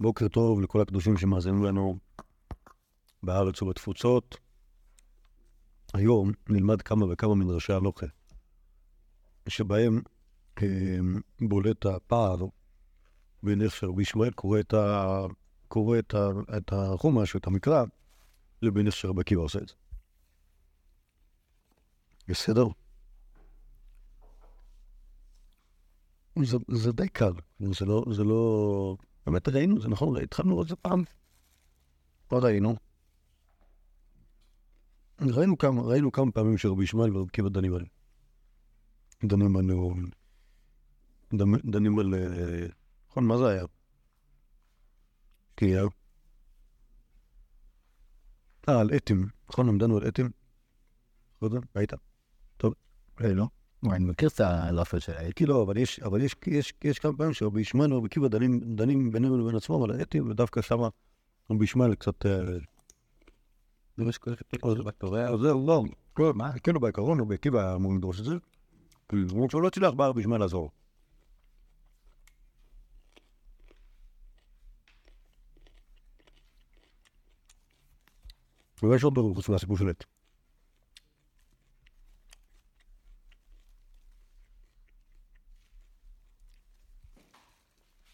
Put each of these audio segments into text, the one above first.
בוקר טוב לכל הקדושים שמאזינים לנו בארץ ובתפוצות. היום נלמד כמה וכמה מדרשי הלוכה, שבהם אה, בולט הפער בין איך שרבי ישמעאל קורא את, ה... קורא את, ה... את החומש, את המקרא, לבין איך שרבי עקיבא עושה את זה. בסדר? זה, זה די קל, זה לא, זה לא... באמת ראינו, זה נכון, התחלנו זה פעם. לא ראינו. ראינו כמה, ראינו כמה פעמים שרבי ישמעאל ורבי עקיבא דנים עליהם. דנים על... דנים על... נכון, מה זה היה? כאילו... אה, על אתים. נכון, הם דנו על אתים? קודם? ראית? טוב, לא. אני מכיר את הלאפל של האתי. כי לא, אבל יש, אבל יש, יש, יש כמה פעמים שרבי ישמעאל ורבי עקיבא דנים, ביניהם לבין עצמם על האתים, ודווקא שמה רבי ישמעאל קצת... אז זהו, לא, מה? כאילו בעיקרון רבי עקיבא אמור לדרוש את זה. למרות שהוא לא הצליח בא רבי ישמעאל לעזור. ויש עוד ברור חוץ מהסיפור של עת.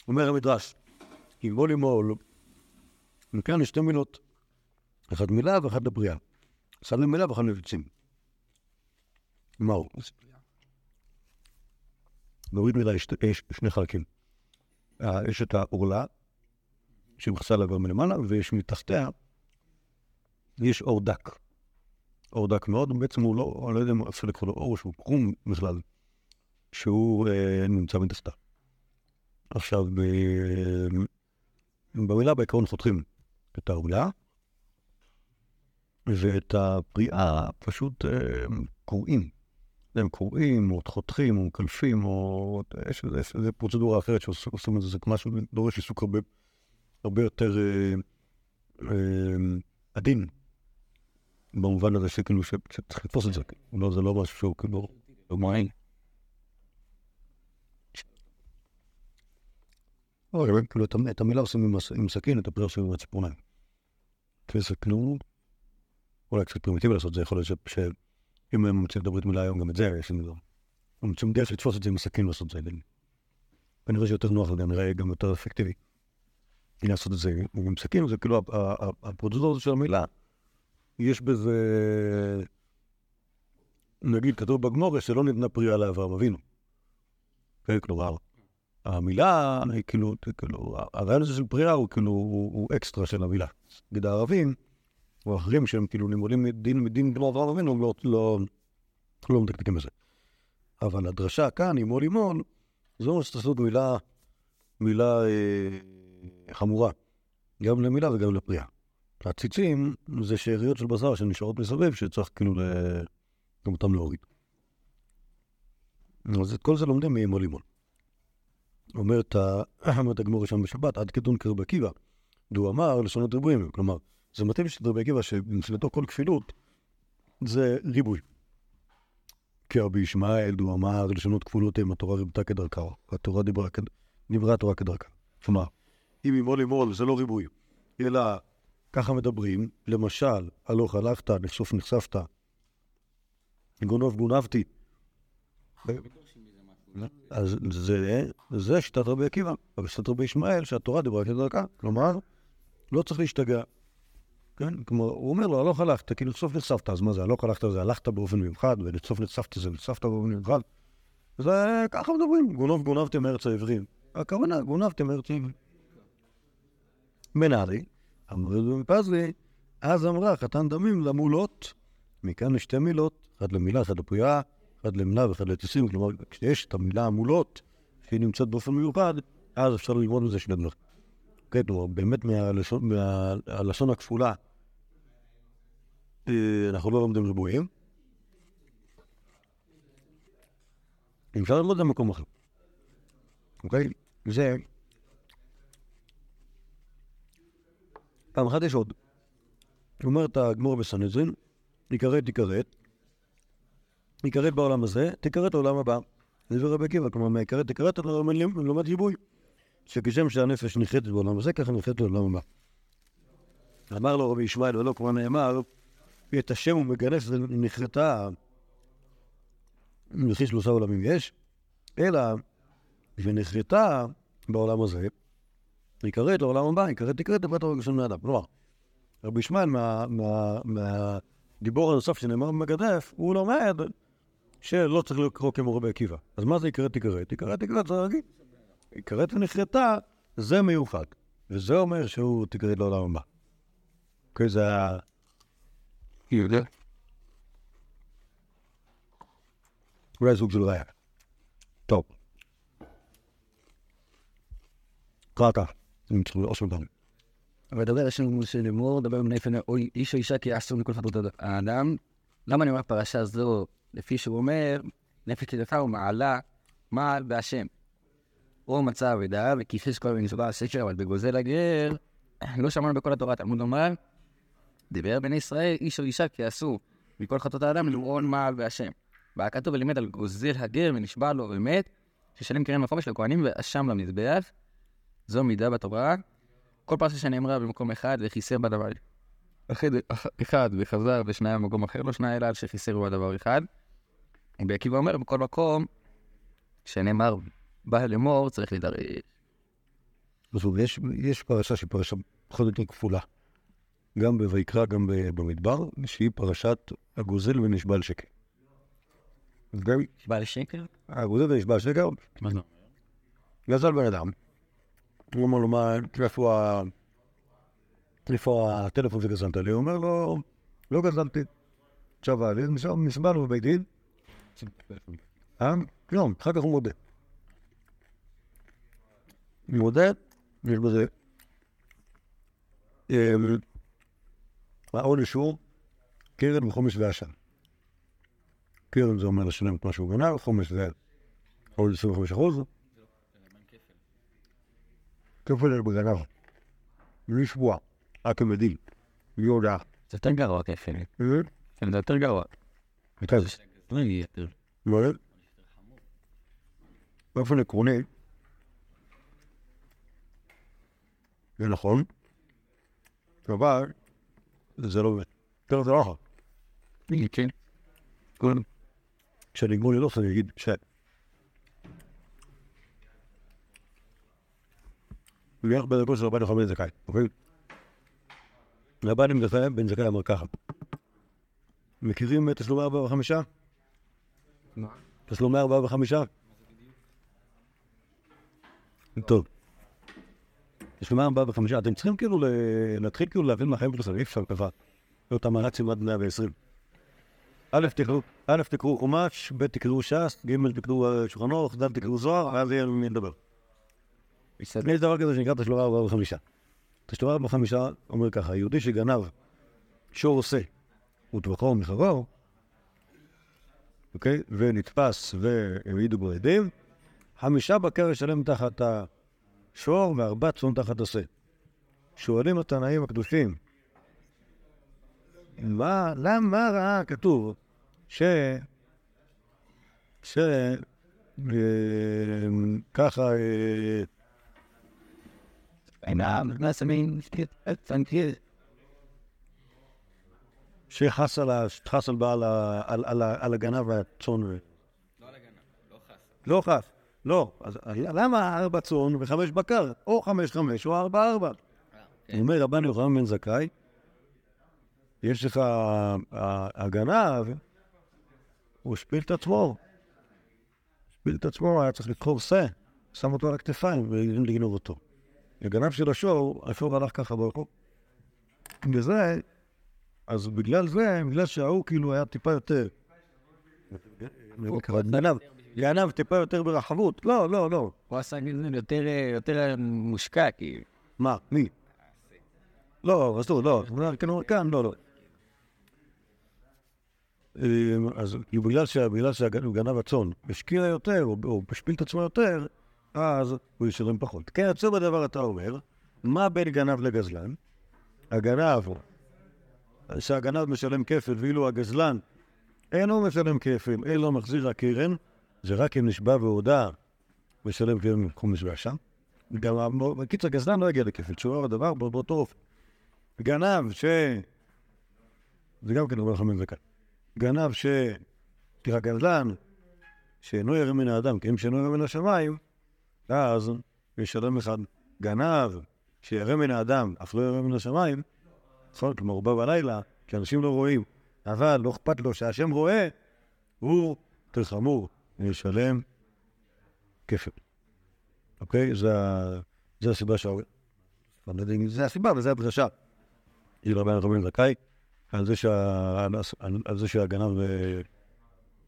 אומר המדרש, אם בוא לימול, מכאן יש שתי מילות, אחת מילה ואחת לבריאה. אחד למילה ואחד לביצים. מהו? נוריד מילה יש, שני חלקים. אה, יש את העורלה, שמכסה לה מלמעלה, ויש מתחתיה, יש אור דק. אור דק מאוד, בעצם הוא לא, אני לא יודע אם אפשר לקרוא לו אור, שהוא קרום בכלל, שהוא אה, נמצא מתחתיו. עכשיו, ב... במילה בעיקרון חותכים את העולה, ואת הפריאה פשוט אה, קוראים. הם קוראים, או חותכים, או מקלפים, או יש איזו פרוצדורה אחרת שעושים את זה, זה משהו דורש עיסוק הרבה, הרבה יותר אה, אה, עדין, במובן הזה שכאילו שצריך לתפוס את זה, לא, זה לא משהו שהוא כאילו, לא מעין. או, כאילו, את המילה עושים עם סכין, את הפריאה עושים עם הציפורניים. וזה כאילו, אולי קצת פרימיטיבי לעשות את זה, יכול להיות שאם הם לדבר את מילה היום, גם את זה יש לנו. הם מוצאים דרך לתפוס את זה עם הסכין ולעשות את זה. כנראה שיותר נוח, זה נראה גם יותר אפקטיבי. לעשות את זה עם סכין, זה כאילו, הפרוצדורה הזאת של המילה, יש בזה, נגיד, כתוב בגמורה שלא ניתנה פריאה לאברהם אבינו. כן, כלומר, המילה כאילו, כאילו, הרעיון הזה של פריאה הוא כאילו, הוא, אקסטרה של המילה. נגיד הערבים, או אחרים שהם כאילו לימודים מדין מדין כמו אברהם אבינו, לא, לא, לא מדקדקים בזה. אבל הדרשה כאן, אימול אימול, זה אומר שצריך לעשות מילה, מילה אה, חמורה, גם למילה וגם לפריאה. הציצים זה שאריות של בשר שנשארות מסביב, שצריך כאילו גם אותם להוריד. אז את כל זה לומדים מאימול אימול. אומרת הגמור שם בשבת, עד כדון כרבי עקיבא, דו אמר לשונות ריבועים. כלומר, זה מתאים של רבי עקיבא שמבחינתו כל כפילות זה ריבוי. כי רבי ישמעאל, דו אמר לשונות כפולות אם התורה ריבתה כדרכה, התורה דיברה, דיברה התורה כדרכה. כלומר, אם ימול ימול זה לא ריבוי, אלא ככה מדברים, למשל, הלוך הלכת, נחשוף נחשפת, גונב גונבתי. אז זה, זה שיטת רבי עקיבא, אבל שיטת רבי ישמעאל, שהתורה דיברה כדרכה. כלומר, לא צריך להשתגע. כן? כלומר, הוא אומר לו, הלוך הלכת, כאילו לצוף נחשפת, אז מה זה, הלוך הלכת זה הלכת באופן מיוחד, ולצוף נחשפת זה נחשפת באופן מיוחד. זה ככה מדברים, גונב גונבתם מארץ העברים. הכוונה, גונבתם מארץ העברים. מנהלי, אמרו בפזלי, אז אמרה חתן דמים למולות, מכאן לשתי מילות, אחת למילה, אחת לפריאה, אחד למנה ואחד לטיסים, כלומר, כשיש את המילה המולות, שהיא נמצאת באופן מיוחד, אז אפשר ללמוד מזה שני דברים. כן, כלומר, באמת מהלשון, מהלשון הכפולה, אה, אנחנו לא לומדים ריבועים. אפשר ללמוד במקום אחר. אוקיי? זה... פעם אחת יש עוד. אומרת הגמור בסנהדרין, יכרת תיכרת, יכרת בעולם הזה, תכרת לעולם הבא. זה רבי עקיבא, כלומר, מהיכרת תכרת אתה לומד ריבוי. שכשם שהנפש נחרטת בעולם הזה, ככה נחרטת בעולם הבא. אמר לו רבי ישמעאל, ולא כמו נאמר, את השם הוא מגנף ונחרטה, וכי שלושה עולמים יש, אלא ונחרטה בעולם הזה, נקראת לעולם הבא, נקראת תקראת לבת הרגל של בני אדם. כלומר, רבי ישמעאל מה- מה- מהדיבור הנוסף שנאמר במגדף, הוא לומד שלא צריך לקרוא כמו רבי עקיבא. אז מה זה יקראת תקראת? תקראת תקראת זה רגיל. יקראת ונחרטה, זה מיוחד. וזה אומר שהוא תקראת לעולם הבא. אוקיי, זה ה... יהודה. אולי סוג של ראיה. טוב. קרא כך, אם צריך לאוס אותם. ודבר השם משה לאמור, דבר אוי איש או אישה כי אסור מכל חטאות האדם. למה אני אומר פרשה זו? לפי שהוא אומר, נפש לידתה ומעלה, מעל בהשם. או מצא אבדה, וכיסס כל ונשבע הספר, אבל בגוזל הגר, לא שמענו בכל התורה, תלמוד אומר, דיבר בני ישראל, איש או אישה כי אסור מכל חטאות האדם למעון מעל בהשם. והיה כתוב ולימד על גוזל הגר ונשבע לו ומת, ששלם קרן וחומש לכהנים ואשם למזבח. זו מידה בתורה. כל פרשה שנאמרה במקום אחד וחיסר בדבר אחד, וחזר ושניה במקום אחר, לא שניה אלא על שחיסר בדבר אחד. רבי עקיבא אומר בכל מקום שנאמר בא לאמור צריך להידרש. עזוב, יש, יש פרשה שהיא פרשה פחות או יותר כפולה. גם בויקרא, גם במדבר, שהיא פרשת הגוזל ונשבע על שקר. גם בא לשקר? הגוזל ונשבע על שקר, מה זה? גזל בן אדם. הוא אומר לו, מה, איפה הטלפון שגזלת לי? הוא אומר לו, לא גזלתי. עכשיו, נשאר מסבלנו בבית דין. אה? לא, אחר כך הוא מודה. הוא מודה, יש בזה... אה, העונש הוא קרן וחומש ועשן. קרן זה אומר לשלם את מה שהוא גנב, חומש זה עוד 25 אחוז. כפל בגנב. בלי שבוע, רק כמדיל. בלי הודעה. זה יותר גרוע כפל. אה? כן, זה יותר גרוע. לא יהיה יותר. לא יודע. באופן עקרוני, זה נכון, אבל זה לא באמת. תראה, זה לא נכון. כן. כשאני אגמור ללוס אני אגיד ש... בערך בדרכו של רבן יוחנן בן זכאי, אוקיי? רבן בן זכאי אמר ככה. מכירים את תשלומי ארבע וחמישה? מה? תשלומי ארבעה וחמישה? טוב. תשלומי ארבעה וחמישה, אתם צריכים כאילו להתחיל כאילו להבין מהחיים שלכם, אי אפשר ככה. להיות המרצים עד 120. א', תקראו, א', תקראו חומש, ב', תקראו ש"ס, ג', תקראו אה, שולחן אורך, ד', תקראו זוהר, ואז יהיה מי לדבר. יש דבר כזה שנקרא תשלומי ארבעה וחמישה. תשלומי ארבעה וחמישה אומר ככה, יהודי שגנב שור עושה וטבחו מחרו, אוקיי? ונתפס והעידו בו עדים, חמישה בקר ישלם תחת השור וארבע צאן תחת השה. שואלים התנאים הקדושים, מה, למה ראה כתוב ש... ש... אה, ככה... אינם, מסמין, פנקיר. שחס על, חס על בעל ה- על, על, הגנב והצאן. ו- לא חס. לא. אז למה ארבע צאן וחמש בקר? או חמש חמש או ארבע ארבע. הוא אומר רבן יוחנן בן זכאי, יש לך הגנב, הוא השפיל את עצמו. השפיל את עצמו, היה צריך לקחור שא, שם אותו על הכתפיים ולגנוב אותו. הגנב של השור, השור הלך ככה ברחוב. וזה, אז בגלל זה, בגלל שההוא כאילו היה טיפה יותר... גנב, גנב טיפה יותר ברחבות. לא, לא, לא. הוא עשה יותר יותר מושקע, כאילו. מה? מי? לא, אז לא, לא. כאן, לא, לא. אה, אז בגלל שה- בגלל שהוא גנב הצאן, השקיע יותר, או השפיל את עצמו יותר, אז הוא ישלם פחות. כן, יוצא בדבר אתה אומר, מה בין גנב לגזלן? הגנב, שהגנב משלם כפל, ואילו הגזלן אינו משלם כפל, אלא מחזיר הקרן, זה רק אם נשבע והודה, משלם קרן חומש ואשם. גם, ה- בקיצור, גזלן לא יגיע לכפל, שהוא הדבר בא- באותו אופן. גנב ש... זה גם כן אומר לך מזכה. גנב ש... סליחה, גזלן, שאינו ירא מן האדם, כי אם שאינו ירא מן השמיים, אז ישלם אחד. גנב שירא מן האדם, אף לא ירא מן השמיים? כלומר, הוא בא בלילה, כי אנשים לא רואים, אבל לא אכפת לו שהשם רואה, הוא יותר חמור, ישלם כפל. אוקיי? זה, הסיבה שה... אני לא יודע אם זה הסיבה, אבל זה הדרשה. של רבי נחמן זכאי, על זה שהגנב אה,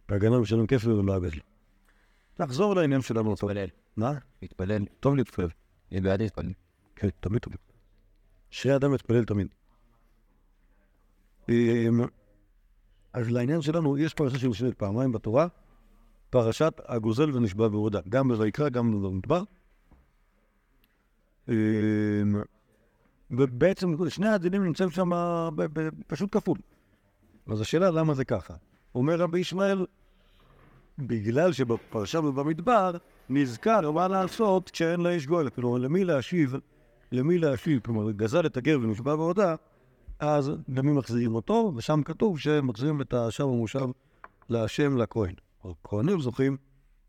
והגנב משלם כפל ולא הגזל. נחזור לעניין שלנו. טוב. מתפלל. מה? מתפלל. טוב להתפלל. אני בעד להתפלל. כן, תמיד תמיד. שיהיה אדם מתפלל תמיד. אמ, אז לעניין שלנו, יש פרשה שמושלמת פעמיים בתורה, פרשת הגוזל ונשבע בהודעה, גם בויקרא, גם במדבר. אמ, ובעצם שני הדינים נמצאים שם פשוט כפול. אז השאלה למה זה ככה. אומר רבי ישמעאל, בגלל שבפרשה ובמדבר נזכר מה לעשות כשאין לאיש גואל. כלומר, למי להשיב, למי להשיב, כלומר, גזל את הגר ונשבע בהודעה, אז למי מחזירים אותו, ושם כתוב שמחזירים את השב המושב להשם לכהן. הכהנים זוכים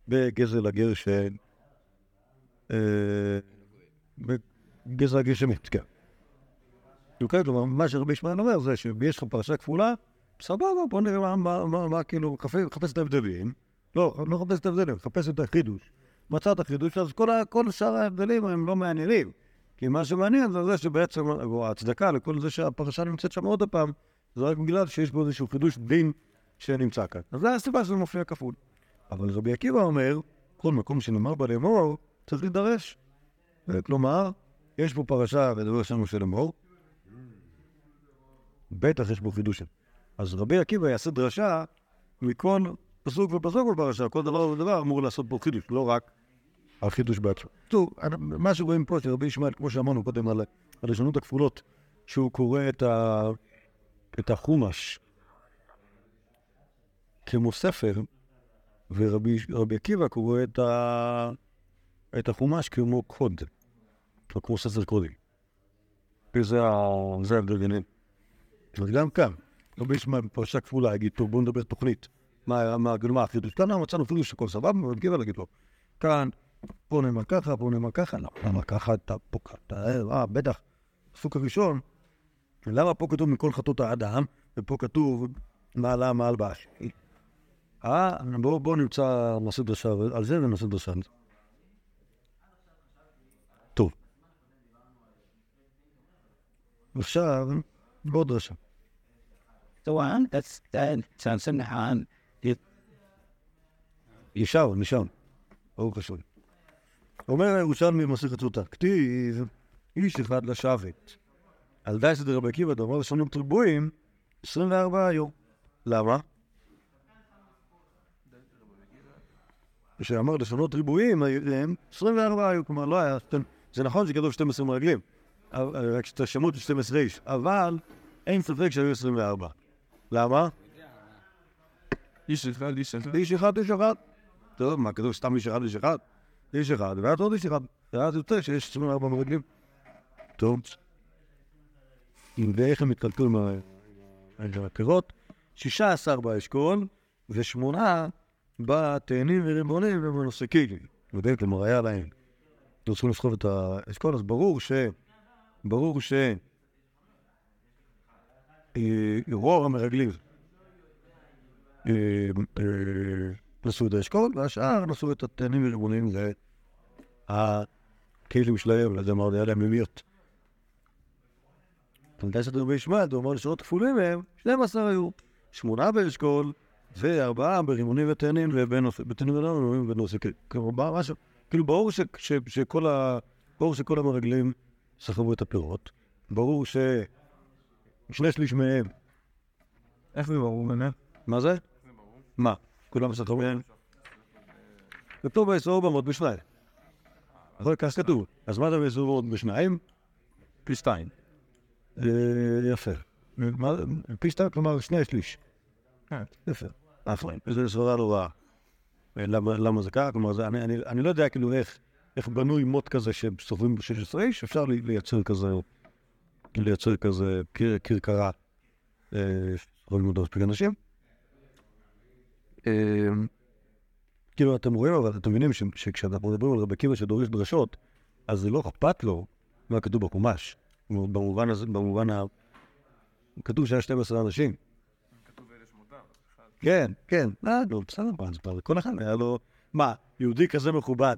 בגזל הגר ש... אה, בגזל הגר שמת, כן. אוקיי, כלומר, מה שרבי ישמעאל אומר זה שיש לך פרשה כפולה, סבבה, בוא נראה מה, כאילו, חפש, את ההבדלים. לא, לא חפש את ההבדלים, חפש את החידוש. מצאת חידוש, אז כל, ה- כל שאר ההבדלים הם לא מעניינים. כי מה שמעניין זה זה שבעצם, או ההצדקה לכל זה שהפרשה נמצאת שם עוד פעם, זה רק בגלל שיש בו איזשהו חידוש דין שנמצא כאן. אז זו הסיבה שזה מופיע כפול. אבל רבי עקיבא אומר, כל מקום שנאמר בה לאמור, צריך להידרש. כלומר, יש פה פרשה ודבר שלנו של אמור, בטח יש בו חידושים. אז רבי עקיבא יעשה דרשה מכל פסוק ופסוק בפרשה, כל דבר ודבר אמור לעשות בו חידוש, לא רק החידוש בעצמו. טוב, מה שרואים פה שרבי ישמעאל, כמו שאמרנו קודם על הלשונות הכפולות, שהוא קורא את, ה... את החומש כמו ספר, ורבי רבי עקיבא קורא את, ה... את החומש כמו קוד, או כמו ספר קודים. זה ההבדל ביניהם. אז גם כאן, רבי ישמעאל בפרשה כפולה יגיד, טוב, בואו נדבר תוכנית. מה, החידוש? כאן מצאנו חידוש שכל סבבה, ורבי עקיבא להגיד לו, כאן, פה נאמר ככה, פה נאמר ככה, לא, למה ככה, אתה פה ככה, אה, בטח, הפסוק הראשון, למה פה כתוב מכל חטאות האדם, ופה כתוב מעלה מעל באש? אה, בואו בוא נמצא, נעשה דרשה על זה ונעשה דרשה על זה. טוב. עכשיו, עוד דרשה. طبعا that's that sounds سمحان ישר, נשאר. ברוך השם. אומר הירושלמי במסכת סוטה, כתיב, איש אחד לשבת. על דייס את רבי עקיבא, דבר לשונות ריבועים, 24 יום. למה? כשאמר לשונות ריבועים, הם 24 היו, כלומר לא היה, זה נכון שכתוב 12 מרגלים, רק שאתה שמות 12 איש, אבל אין ספק שהיו 24. למה? איש אחד, איש אחד. איש אחד, איש אחד. טוב, מה, כתוב סתם איש אחד, איש אחד? איש אחד, ואז עוד איש אחד. ואז יוצא שיש 24 מרגלים. טוב. ואיך הם מתקלקלו עם ה- עם הפירות? 16 באשכול, ושמונה בתאנים וריבונים ובנושא כלים. יודעים, כלומר, היה להם. הם צריכים לסחוב את האשכול, אז ברור ש... ברור ש... אה, רוב המרגלים אה, אה, נשאו את האשכול, והשאר נשאו את התאנים וריבונים והכלים שלהם, לזה אמרתי, היה להם למיות. תלמידי סדר רבי ישמעאל, הוא אמר לשעות כפולים מהם, 12 היו, שמונה באשכול, וארבעה ברימונים ותאנים ובתאנים רימונים ובנושא כלים. כלומר, משהו, כאילו ברור שכל ה... ברור שכל המרגלים סחבו את הפירות, ברור ששני שליש מהם, איך זה ברור באמת? מה זה? מה? כולם סחבו? כתוב בעשור במות בשניים. אבל כך כתוב. אז מה זה בעשור במות בשניים? פי שתיים. אה, יפה. פי שתיים, כלומר שני השליש. כן. יפה. אחלה. זו סברה לא רעה. אה, למה זה ככה? כלומר, אני- לא יודע כאילו איך איך בנוי מוט כזה שסובבים ב-16 איש, אפשר לי- לייצר כזה, לייצר כזה קיר- כרכרה, אה, אותו מספיק אנשים. אה, כאילו, אתם רואים, אבל אתם מבינים ש- שכשאנחנו מדברים על רבי עקיבא שדורש דרשות, אז זה לא אכפת לו מה כתוב בחומש. במובן הזה, במובן ה... כתוב שהיה 12 אנשים. כן, כן, נו, בסדר, מה, זה כבר- כל אחד היה לו... מה, יהודי כזה מכובד,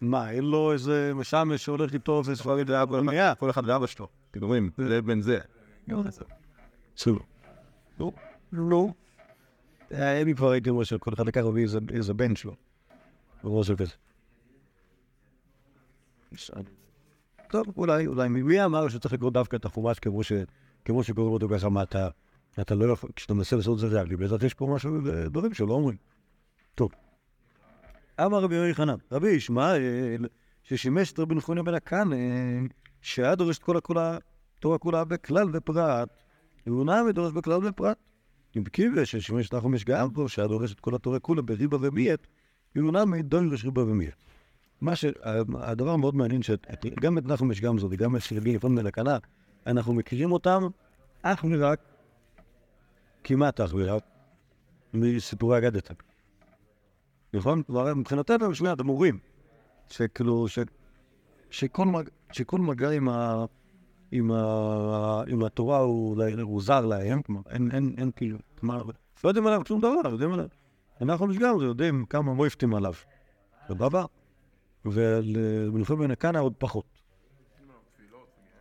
מה, אין לו איזה משמש שהולך איתו וספרים לאבא? כל אחד ואבא שלו. כאילו אומרים, זה בן זה. בסדר. נו, נו. אה, אני כבר הייתי אומר שכל אחד לקח מביא איזה- בן שלו. משהו כזה. טוב, אולי, אולי, מי אמר שצריך לקרוא דווקא את החומש כמו ש... כמו שקוראים אותו ככה, מה אתה... אתה לא יכול... כשאתה מנסה לעשות את זה ריאלי, בעזרת יש פה משהו, אה, דברים שלא אומרים. טוב. אמר רבי יואי חנן, רבי ישמעאל, ששימש את רבי נחוניה בן הקנה, שהיה דורש את כל הכולה, תורה כולה בכלל ופרט, והוא נעמי דורש בכלל ופרט. אם קיבל ששימש גם פה, שהיה דורש את כל התורה כולה בריבה ומיית, נעמי דורש ריבה ומיית. מה ש... הדבר המאוד מעניין, שגם את נחומש גמזו וגם את רבי יפון בן הקנה, אנחנו מכירים אותם אך ורק, כמעט אך ורק, מסיפורי אגדתא. נכון? כלומר, מבחינתנו הם שני אדמו"רים, שכאילו, ש... שכל, מג... שכל מגע עם, ה... עם, ה... עם התורה הוא, הוא זר להם, כלומר, אין, אין, אין כאילו, כלומר, לא יודעים עליו שום דבר, יודעים עליו. אנחנו משגר, יודעים כמה מויפטים עליו. סבבה? ולמלחמת בן הקנה עוד פחות.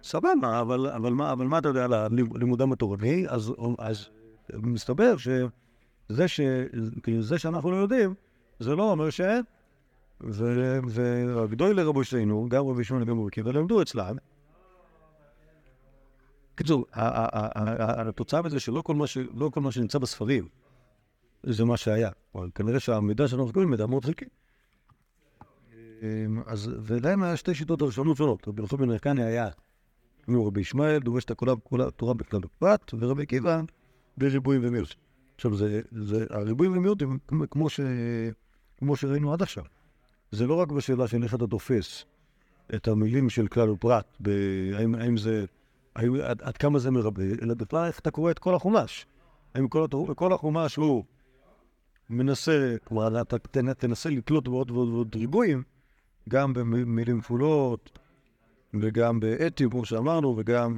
סבבה, אבל, אבל, מה, אבל מה אתה יודע על לימודם התורני? אז, אז מסתבר שזה ש, כאילו, זה שאנחנו לא יודעים, זה לא אומר שאין. והגדול לרבו שלנו, גם רבי שמעון וגם רבי עקיבא, למדו אצלם. בקיצור, התוצאה בזה שלא כל מה ש- לא כל מה שנמצא בספרים זה מה שהיה. כנראה שהמידע שאנחנו מקבלים מידע מאוד חלקי. אמ, אז, ולהם היה שתי שיטות דרשנות שונות. רבי נחום בן ירקני היה, כמו רבי ישמעאל, דורש את הכולה כולה תורה בכלל בפרט, ורבי עקיבא בריבועים ומיעוט. עכשיו, זה, זה, הריבועים ומיעוט הם כמו- ש, כמו שראינו עד עכשיו. זה לא רק בשאלה של איך אתה תופס את המילים של כלל ופרט, האם, האם זה, עד, עד כמה זה מרבה, אלא בכלל איך אתה קורא את כל החומש. האם כל, כל החומש הוא מנסה, כלומר, אתה תנ- תנסה לקלוט בעוד ועוד ועוד ריבועים, גם במילים כפולות, וגם באתי, כמו שאמרנו, וגם,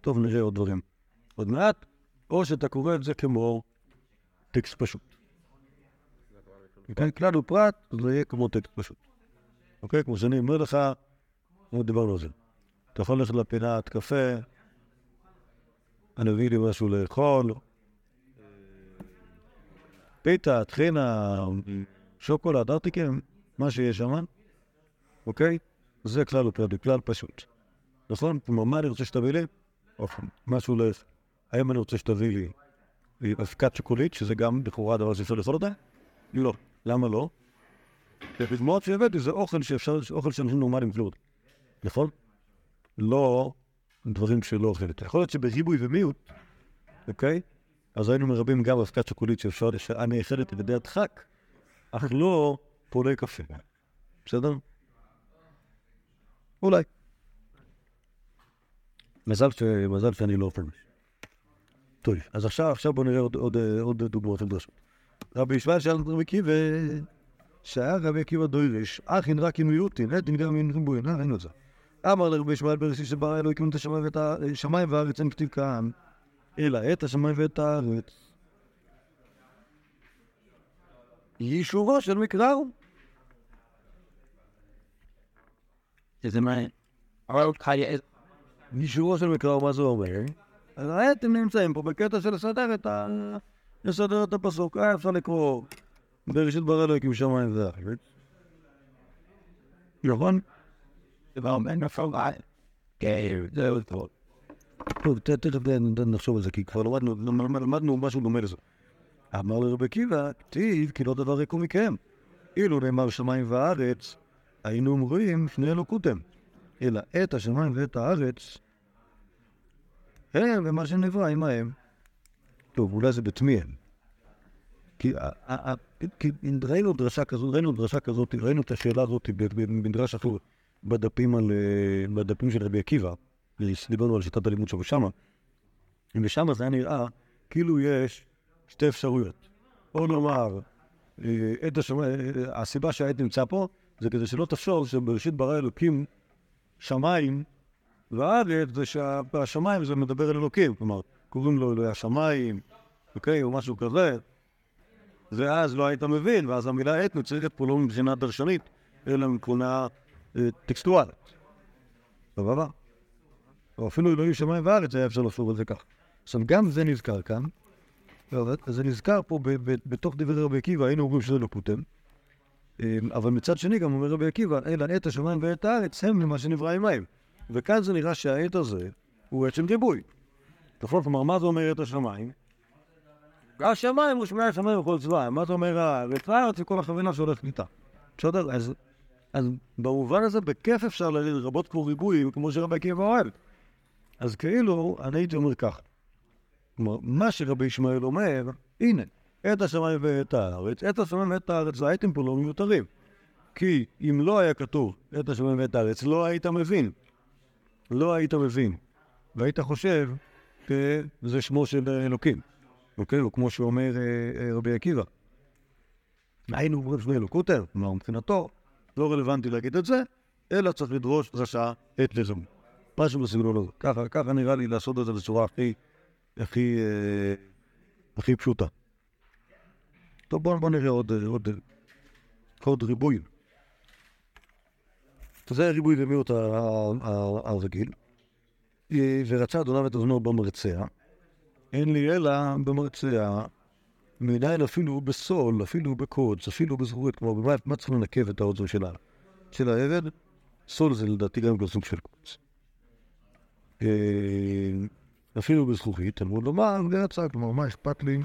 טוב, נראה עוד דברים עוד מעט, או שאתה קורא את זה כמו טקסט פשוט. כן, כלל ופרט, זה יהיה כמו טקסט פשוט. אוקיי? כמו שאני אומר לך, כמו דיברנו על זה. אתה יכול ללכת לפינת קפה, אני אביא לי משהו לאכול, פיתה, טחינה, שוקולד, ארטיקים, מה שיש שם, אוקיי? זה כלל ופרט, זה כלל פשוט. נכון? כלומר, מה אני רוצה שתביא לי? אוקיי, משהו ל... האם אני רוצה שתביא לי אבקת שוקולית, שזה גם לכאורה דבר שאפשר לאכול אותה? לא. למה לא? כי הדוגמאות שהבאתי זה אוכל שאפשר, אוכל שאנשים נורמליים יאכלו אותו. נכון? לא דברים שלא אוכלים. יכול להיות שבריבוי ומיעוט, אוקיי? אז היינו מרבים גם אבקת שוקולית שאפשר, הנאכלת על ידי הדחק, אך לא פולי קפה. בסדר? אולי. מזל, ש... מזל שאני לא אוכל. טוב, אז עכשיו, עכשיו בואו נראה עוד, עוד, עוד דוגמאות לדרשות. רבי ישמעאל שאל רבי עקיבא, שהיה רבי עקיבא דוירש, אכין רק עם מיעוטין, נטין גם עם ריבוי, אה, ראינו את זה. אמר לרבי ישמעאל בראשית שברא אלוהים את השמיים ואת השמיים והארץ אין כתיב כאן, אלא את השמיים ואת הארץ. יישורו של מקרא הוא. שזה חיי... יישורו של מקרא, מה זה אומר? אז אתם נמצאים פה בקטע של לסדר את ה... לסדר את הפסוק. אה, אפשר לקרוא בראשית ברא אלוהים שמיים וארץ. נכון? מפורט. כן, זהו טוב. תכף נחשוב על זה, כי כבר למדנו, למד- למדנו משהו דומה לזה. אמר לרבי עקיבא, כתיב כי לא דבר מכם. אילו נאמר שמיים וארץ, היינו אומרים שני אלוקותם. אלא את השמיים ואת הארץ, הם ומה שנברא עמהם. טוב, אולי זה בתמיהם. כי ראינו דרשה כזאת, ראינו את השאלה הזאת במדרש אחר, בדפים על, אה, בדפים של רבי עקיבא, דיברנו על שיטת הלימוד שלו שמה, ושמה זה היה נראה כאילו יש שתי אפשרויות. או לומר, אה, השמיים, אה, הסיבה שהעת נמצא פה, זה כדי שלא תחשוב שבראשית ברא אלוקים שמיים והארץ, זה שהשמיים זה מדבר על אלוקים, כלומר, קוראים לו אלוהי השמיים, אוקיי, או משהו כזה, ואז לא היית מבין, ואז המילה עת נוצרת פה לא מבחינה דרשנית, אלא מבחינה אה, טקסטואלית. סבבה? או אפילו אלוהים שמיים וארץ, היה אפשר לחשוב על זה כך. עכשיו, גם זה נזכר כאן, זה נזכר פה בתוך דברי רבי עקיבא, היינו אומרים שזה לא פוטם. אה, אבל מצד שני גם אומר רבי עקיבא, אלא עת השמיים ועת הארץ הם למה שנברא עם מים. וכאן זה נראה שהעת הזה הוא עת של ריבוי. נכון? כלומר, מה זה אומר עת השמיים? השמיים הוא שמי השמיים וכל צבא, מה זה אומר הארץ? הארץ היא כל החבילה שהולכת איתה. בסדר? אז, אז במובן הזה בכיף אפשר לרבות פה ריבוי, כמו שרבי עקיבא אוהב. אז כאילו, אני הייתי אומר ככה. כלומר, מה שרבי ישמעאל אומר, הנה, את השמיים ואת הארץ, את השמיים ואת הארץ, זה הייתם פה לא מיותרים. כי אם לא היה כתוב את השמיים ואת הארץ, לא היית מבין. לא היית מבין. והיית חושב שזה שמו של אלוקים. אוקיי? או כמו שאומר אה, אה, רבי עקיבא. היינו אומרים שמי אלוקותר, כלומר מבחינתו, לא רלוונטי להגיד את זה, אלא צריך לדרוש דרשה את לזום. משהו בסגנון הזה. ככה, ככה נראה לי לעשות את זה בצורה הכי, הכי, אה, הכי פשוטה. טוב, בואו בוא נראה עוד, אה, עוד, עוד ריבוי. זה הריבוי ומיעוט הרגיל. אה, ורצה אדוניו את אוזנו במרצע. אין לי אלא במרצע, מנין אפילו בסול, אפילו בקודש, אפילו בזכורית, כלומר, במה מה צריך לנקב את האוזן של, העבד? סול זה לדעתי גם כן סוג של קודש. אה, אפילו בזכוכית, תלמוד לומר, ורצה, כלומר, מה אכפת לי?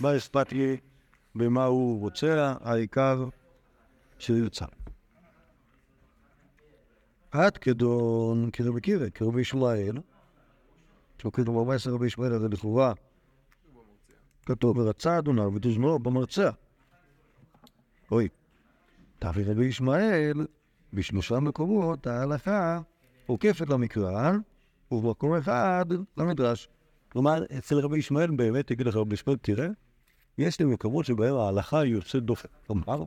מה אכפת לי במה הוא רוצה, העיקר שירצה. עד כדון כרבי קירא, כרבי ישמעאל, שוקד במאמר עשר רבי ישמעאל הזה לכאורה, כתוב, ורצה אדוניו ותוזמנו במרצע. אוי, תביא רבי ישמעאל, בשלושה מקומות ההלכה עוקפת למקרא, ובמקום אחד למדרש. כלומר, אצל רבי ישמעאל באמת, יגיד לך רבי ישמעאל, תראה, יש לי מקומות שבהם ההלכה היא יוצאת דופן. כלומר,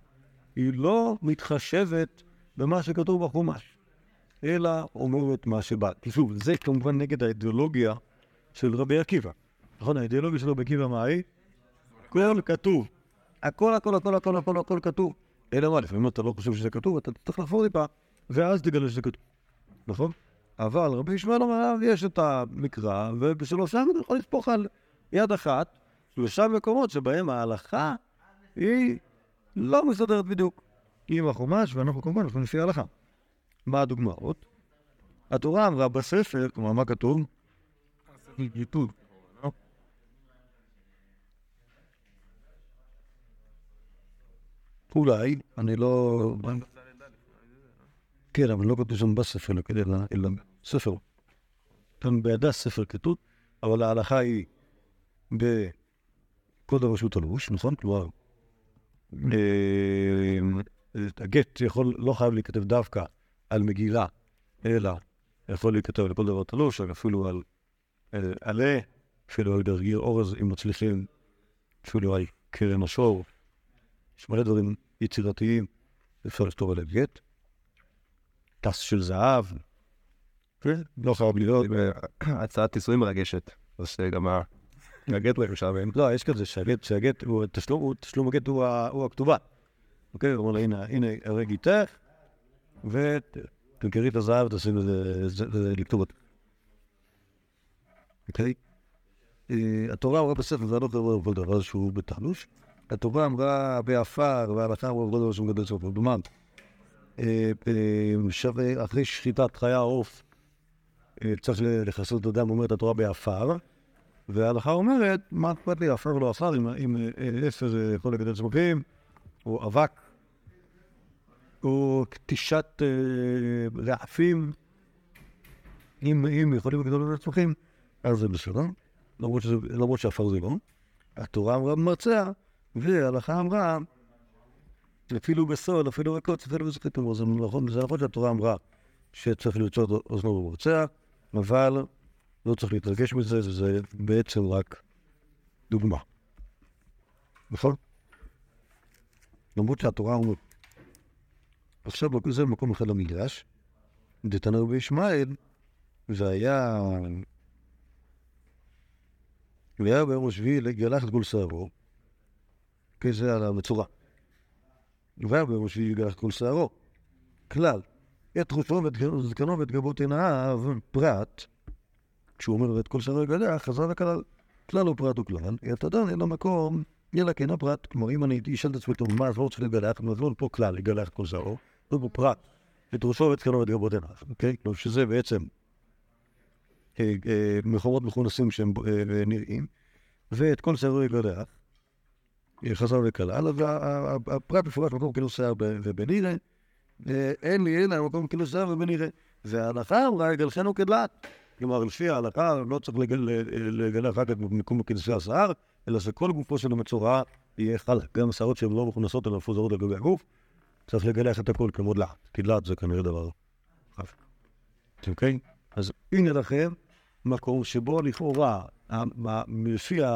היא לא מתחשבת במה שכתוב בחומש, אלא אומרת מה שבא. שוב, זה כמובן נגד האידיאולוגיה של רבי עקיבא. נכון, האידיאולוגיה של רבי עקיבא מה היא? הכל כתוב. הכל, הכל, הכל, הכל, הכל, הכל כתוב. אלא מה, לפעמים אתה לא חושב שזה כתוב, אתה צריך לחפור טיפה, ואז תגלה שזה כתוב. נכון? אבל רבי ישמעאל אמר, יש את המקרא, ובשלושה אתה יכול לספוך על יד אחת שלושה מקומות שבהם ההלכה היא לא מסתדרת בדיוק עם החומש, ואנחנו כמובן הולכים לפי ההלכה. מה הדוגמאות? התורה אמרה בספר, כלומר, מה כתוב? ייתוד. אולי, אני לא... כן, אבל לא כתוב שם בספר, אלא ספר. כאן בידה ספר כתוב, אבל ההלכה היא בקוד הרשות הלבוש, נכון? כלומר, אה, הגט יכול, לא חייב להיכתב דווקא על מגילה, אלא יכול להיכתב על כל דבר תלוש, אפילו על על עלה, אפילו על גרגיר אורז, אם מצליחים, אפילו על קרן השור. יש מלא דברים יצירתיים, אפשר לכתוב עליהם גט. טס של זהב, כן, לא חייב להיות. הצעת נישואים מרגשת. אז גם ה- הגט לא שם. לא, יש כזה שהגט, שהגט, הוא, תשלום, תשלום הגט הוא, הכתובה. אוקיי, הוא אומר לה, הנה, הנה, הרג איתך, ותמכרי את הזהב ותעשי לזה, זה- זה- לכתוב אותו. אוקיי? אה, התורה אמרה בספר, זה לא קורה כל דבר שהוא בתלוש. התורה אמרה בעפר, אמרה כל דבר שהוא מגדל סוף. כלומר, אה, אה, אחרי שחיטת חיה עוף, אה, צריך לכסות הדם, אומרת התורה בעפר. וההלכה אומרת, מה אכפת לי, עפר לא עפר, אם- אפר יכול לגדל צמחים, או אבק, או אה, רעפים, אם, יכולים לגדול צמחים, אז זה בסדר, למרות שעפר זה לא. התורה אמרה במרצע, וההלכה אמרה, אפילו בסול, אפילו בקוץ, אפילו בזכית אמרו, זה נכון, זה נכון שהתורה אמרה שצריך לרצות אוזנו ובורצע, אבל לא צריך להתרגש מזה, זה בעצם רק דוגמה. נכון? למרות שהתורה אומרת. עכשיו זה מקום אחד למדרש, דתנא רבי ישמעאל, והיה... והיה ביום השביעי לגלח את כל שערו, כי זה על המצורע. והיה ביום השביעי לגלח את כל שערו. כלל, את ראשו ואת זקנו ואת גבות עיניו, פרט, כשהוא אומר את כל שערו יגלח, חזר לכלל. כלל הוא פרט וכלל, את אדם אין למקום, אלא כן הפרט. כלומר, אם אני אשאל את עצמי, טוב, מה, אז לא צריך לגלח, אז לא פה כלל, לגלח כל שערו, לא פה פרט. את ראשו ואת זקנו ואת גבות עיניו, אוקיי? כלומר, שזה בעצם אה, אה, מקומות מכונסים שהם אה, נראים, ואת כל שערו יגלח. חזר וכלל, והפרט מפורש מקום כאילו שיער ובנראה, אין לי אלא מקום כאילו שיער ובנראה. וההלכה אמרה, יגלחנו כדלת. כלומר, לפי ההלכה לא צריך לגלח רק את מקום כנשי השיער, אלא שכל גופו של המצורע יהיה חלק. גם שערות שהן לא מכונסות אלא מפוזרות על גבי הגוף, צריך לגלח את הכל כמו דלת. כי זה כנראה דבר חף. אוקיי? אז הנה לכם מקום שבו לכאורה,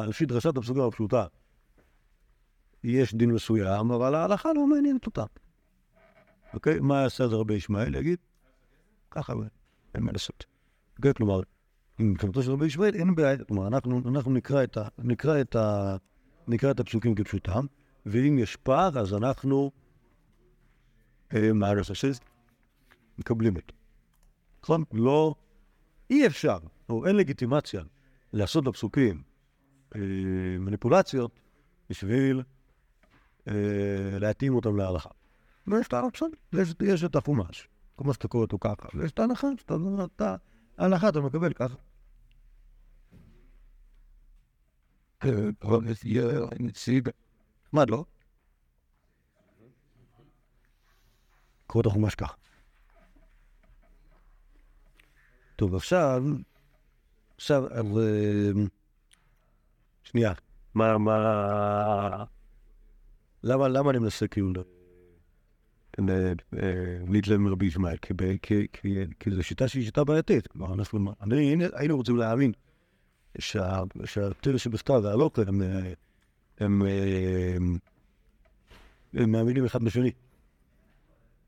לפי דרשת הפסוקה הפשוטה, יש דין מסוים, אבל ההלכה לא מעניינת אותה. אוקיי? מה יעשה את רבי ישמעאל? יגיד, ככה, אין מה לעשות. אוקיי? כלומר, מבחינתו של רבי ישמעאל אין בעיה, כלומר, אנחנו, אנחנו נקרא, את ה, נקרא, את ה, נקרא את הפסוקים כפשוטם, ואם יש פער, אז אנחנו, אה, מה הרססס? מקבלים אותו. נכון? לא, אי אפשר, או אין לגיטימציה לעשות בפסוקים אה, מניפולציות בשביל להתאים אותם להלכה. ויש את ההלכה, יש את החומש, חומש אתה קורא אותו ככה, ויש את ההלכה, שאתה, ההלכה אתה מקבל ככה. מה לא? קורא את החומש ככה. טוב, עכשיו, עכשיו, שנייה, מה, מה... למה, למה אני מנסה כאילו להתלם מרבי ישמעאל? כי זו שיטה שהיא שיטה בעייתית. כלומר, היינו רוצים להאמין שהתרא שבכתב והלוקר הם, הם, הם מאמינים אחד בשני.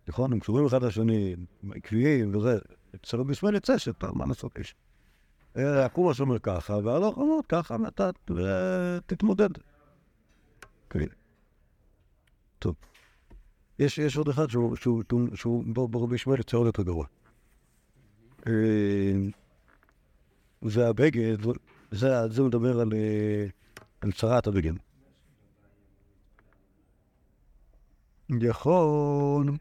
נכון? הם קשורים אחד לשני, עקביים וזה. אצל רבי ישמעאל יצא שאתה, מה לעשות יש? הקומש אומר ככה, והלוך אומר ככה, ואתה תתמודד. כן. טוב. יש, יש עוד אחד שהוא, שהוא, שהוא, שהוא ברבי ישמעאל יוצא עוד יותר גרוע. והבגד, זה, זה מדבר על, על צרעת הבגד. יכול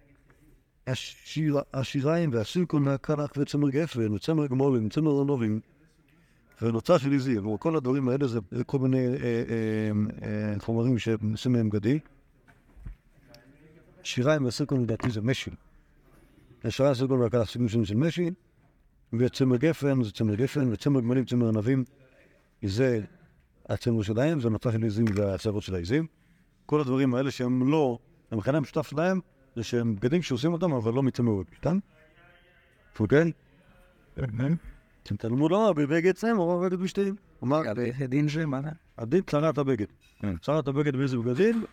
השיר, השיריים והסיריקון והכלך וצמר גפן וצמר גמלים וצמר ארנבים ונוצה של עזים, וכל הדברים האלה זה כל מיני אה, אה, אה, חומרים שעושים מהם בגדים. שיריים והסיריקון לדעתי זה משי. השיריים והסיריקון והכלך סוגים שונים של משי, וצמר גפן זה צמר גפן, וצמר גמלים, צמר ארנבים, זה הצמר שלהם, זה נוצה של עזים הנוצות של העזים. כל הדברים האלה שהם לא, המכנה המשותף שלהם זה שהם בגדים שעושים אותם, אבל לא מצמר ופשתן. אוקיי? תלמוד לומר בבגד צמר או בבגד פשתים. הדין זה מה זה? הדין צרעת הבגד. צרעת הבגד באיזה בגדים,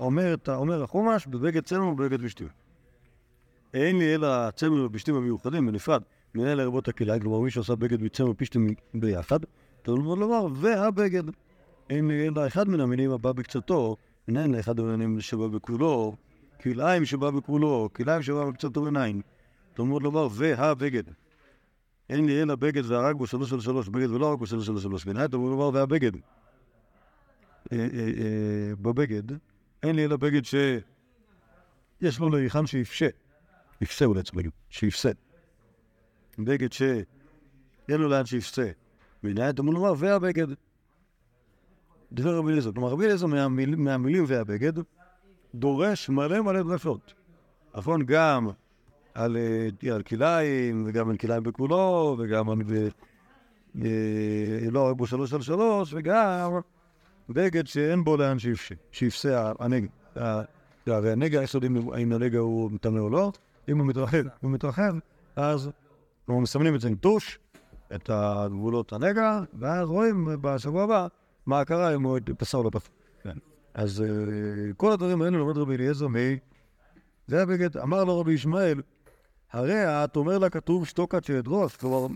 אומר החומש בבגד צמר ובבגד בשתים. אין לי אלא צמר ובשתים המיוחדים בנפרד, מנהל לרבות הכלאי, כלומר מי שעושה בגד מצמר ופשתים ביחד, תלמוד לומר, והבגד. אין לי אלא אחד מן המינים הבא בקצתו, מנהל לאחד המינים שבא בכולו, כלאיים שבא בכולו, כלאיים שבא בקצתו עיניים. תלמוד לומר, והבגד. אין לי אלא בגד והרג בו שלוש על שלוש, בגד ולא רק בו שלוש שלוש. בעיניי תלמוד לומר, והבגד. בבגד, אין לי אלא בגד שיש לו להיכן שיפשה. יפשה אולי צריך להגיד, שיפסה. בגד שאין לו לאן שיפסה. בעיניי תלמוד לומר, והבגד. דבר רבי אליעזר. כלומר, רבי אליעזר מהמילים והבגד דורש מלא מלא דרשות. נכון, גם על, על כלאיים, וגם על כלאיים בכולו, וגם על... לא רק בו שלוש על שלוש, וגם בגד שאין בו לאן שיפסה הנגע. הרי הנגע, יודעים אם הנגע הוא מטמא או לא? אם הוא מתרחב, הוא מתרחב, אז אנחנו מסמנים את זה עם טוש, את הגבולות הנגע, ואז רואים בשבוע הבא מה קרה אם הוא פסע או לא פסע. אז אה, כל הדברים האלה לומד רבי אליעזר מ... זה הבגד, אמר לו רבי ישמעאל, הרי את אומר לה כתוב שתוק עד שאדרוס, כלומר,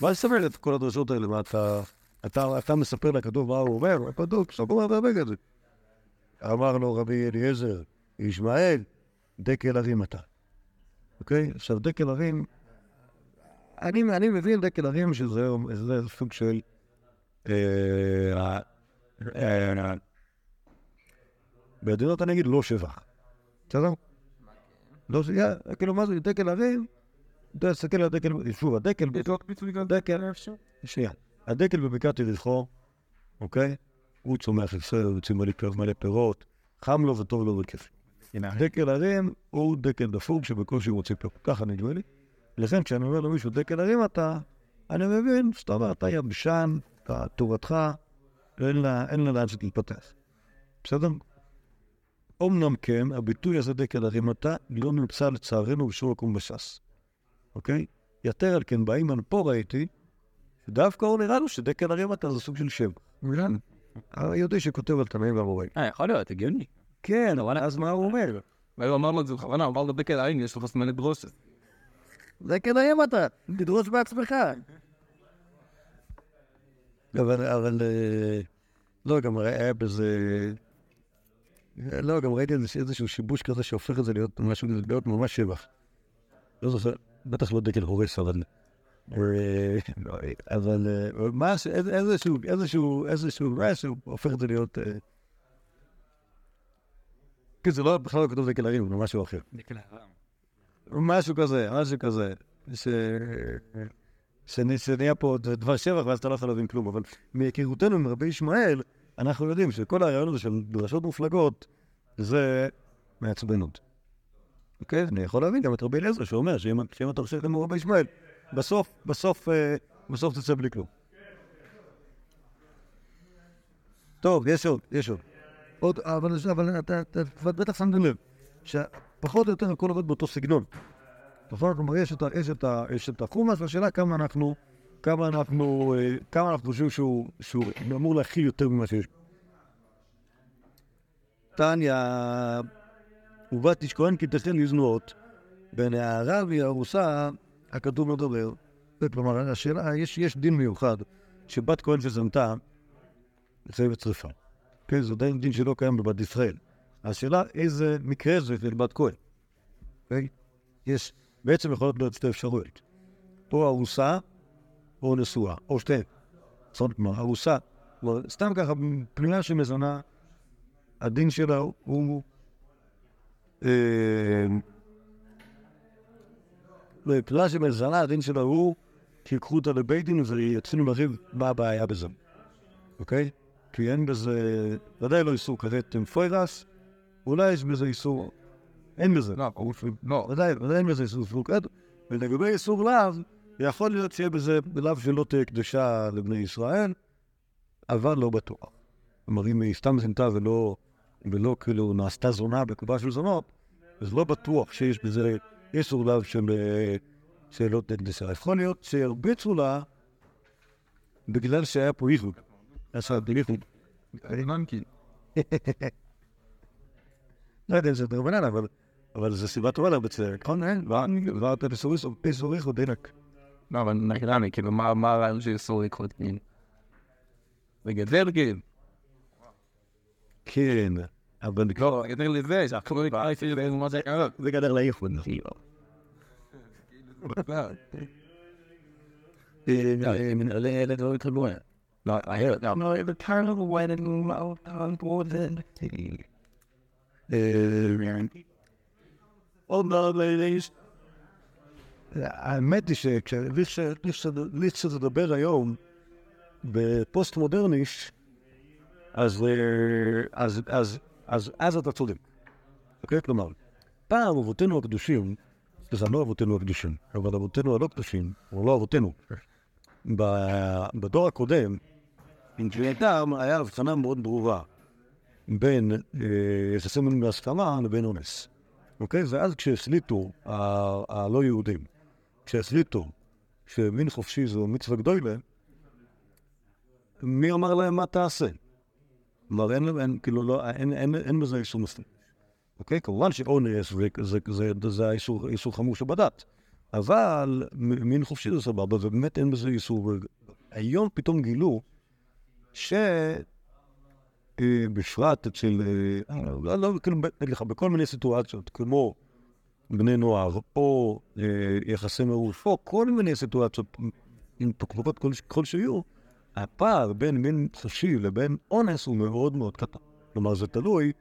מה לספר את כל הדרשות האלה? מה אתה, אתה, אתה מספר לכתוב מה הוא אומר? כתוב, שתוק אומר והבגד. אמר לו רבי אליעזר, ישמעאל, דקל הרים אתה. אוקיי? עכשיו, דקל הרים, אני, אני מבין דקל הרים שזה זה סוג של... אה, אה, בעדינות אני אגיד לא שבח. בסדר? לא, ש- יא, כאילו, מה זה דקל הרים? אתה תסתכל על הדקל, שוב, הדקל, דקל, שנייה, הדקל בבקעת יריחו, אוקיי? הוא צומח יפה, הוא יוצא מלא פיר- מלא פירות, חם לו וטוב לו וכיף. דקל הרים הוא דקל דפוק שבקושי הוא מוציא פירות, ככה נדמה לי. לכן כשאני אומר למישהו דקל הרים אתה, אני מבין שאתה אומר, אתה יבשן, אתה תורתך, אין לה לאן שתתפתח. בסדר? אמנם כן, הביטוי הזה דקל הרים אתה לא נמצא לצערנו בשום מקום בש"ס, אוקיי? יתר על כן באימן פה ראיתי, שדווקא הוא נראה לו שדקל הרים אתה זה סוג של שם. מבין? היהודי שכותב על תנאים והמוראים. אה, יכול להיות, הגיוני. כן, אבל אז מה הוא אומר? והוא אמר לו את זה בכוונה, הוא אמר לו דקל העין, יש לך סימני דרושת. דקל הרים אתה, תדרוש בעצמך. אבל, אבל, אה, לא, גם היה בזה, לא, גם ראיתי איזשהו שיבוש כזה שהופך את זה להיות משהו, להיות ממש שבח. לא זוכר, בטח לא דקל הורס, אבל... אבל איזה- איזשהו, איזשהו, איזשהו משהו הופך את זה להיות... אה, כן, זה לא, בכלל לא כתוב דקל הרים, זה משהו אחר. דקל הרם. משהו כזה, משהו כזה. ש... שנ- שנהיה פה דבר שבח ואז אתה לא יכול להבין כלום, אבל מהיכרותנו עם רבי ישמעאל, אנחנו יודעים שכל הרעיון הזה של דרשות מופלגות זה מעצבנות. אוקיי? אני יכול להבין גם את רבי אליעזר שאומר שאם אתה חושב כמו רבי ישמעאל, בסוף, בסוף, אה, בסוף תצא בלי כלום. טוב, יש עוד, יש עוד. עוד, אבל, אבל אתה, אתה, בטח שמתם לב, שפחות או יותר הכל עובד באותו סגנון. נכון? כלומר, יש את, ה- יש את, ה- יש את החומאס, והשאלה כמה אנחנו, כמה אנחנו, אה, כמה אנחנו חושבים שהוא, שהוא אמור להכיל יותר ממה שיש. תניא, ובת איש כהן כי תכן לזנות, בין ההערה והיא ארוסה, הכתוב מדבר. זה כלומר, השאלה, יש, יש דין מיוחד, שבת כהן שזנתה, זה בצריפה. כן, זה עדיין דין שלא קיים בבת ישראל. השאלה איזה מקרה זה של בת כהן. אוקיי? יש, בעצם יכולות להיות שתי אפשרויות. או ארוסה, או נשואה, או שתיהן. זאת אומרת, ארוסה, סתם ככה, פנייה שמזונה, הדין שלה הוא... אה, פנייה שמזונה, הדין שלה הוא שיקחו אותה לבית דין ויתחילו לריב מה הבעיה בזה, אוקיי? כי אין בזה, ודאי לא איסור כרת פוירס, אולי יש בזה איסור, אין בזה. לא. לא. ודאי, ודאי אין בזה איסור פלוקד, ולגבי איסור לאו, יכול להיות שיהיה בזה לאו שלא תהיה קדושה לבני ישראל, אבל לא בטוח. כלומר, אם היא סתם זנתה ולא, ולא כאילו נעשתה זונה בקופה של זונות, אז לא בטוח שיש בזה איסור לאו של, אה, תהיה קדושה. יכול להיות שהרביצו לה בגלל שהיה פה איחוד. עכשיו, איחוד. לא יודע אם זה דרבנן, אבל, זה סיבה טובה להרביץ, נכון? ואמרת איסור איחוד, דינק. לא, אבל נקרמי, כאילו, מה מה הרעיון של איסור לקרות מין? לגדל כאילו. כן, אבל לא, לגדל לזה, שאנחנו לא נקרא לפי זה מה זה קרה. זה גדר לאיחוד. אלה דברים כמוה. האמת היא תדבר היום בפוסט מודרני, אז אה, אז- אז- אז אז אתה צודק. אוקיי? כלומר, פעם אבותינו הקדושים, סליחה, לא אבותינו הקדושים, אבל אבותינו הלא קדושים, או לא אבותינו, בדור הקודם, הייתה, היה הבחנה מאוד ברורה בין אה, יחסים בהסכמה לבין אונס. אוקיי? ואז כשהחליטו ה- הלא יהודים, כשהחליטו שמין חופשי זו מצווה גדולה, מי אמר להם מה תעשה? כלומר, אין, אין, כאילו, לא, אין, אין, אין בזה איסור מספיק. אוקיי? כמובן שאונס זה, זה, זה, זה, האיסור, איסור חמור שבדת. אבל מין חופשי זה סבבה, ובאמת אין בזה איסור. היום פתאום גילו ש... אה, בפרט אצל, אה, לא, לא, כאילו, נגיד לך, בכל מיני סיטואציות, כמו בני נוער, או אה, יחסי מרוץ, או כל מיני סיטואציות, עם כל- כלשהו, הפער בין מין חופשי לבין אונס הוא מאוד מאוד קטן. כלומר, זה תלוי,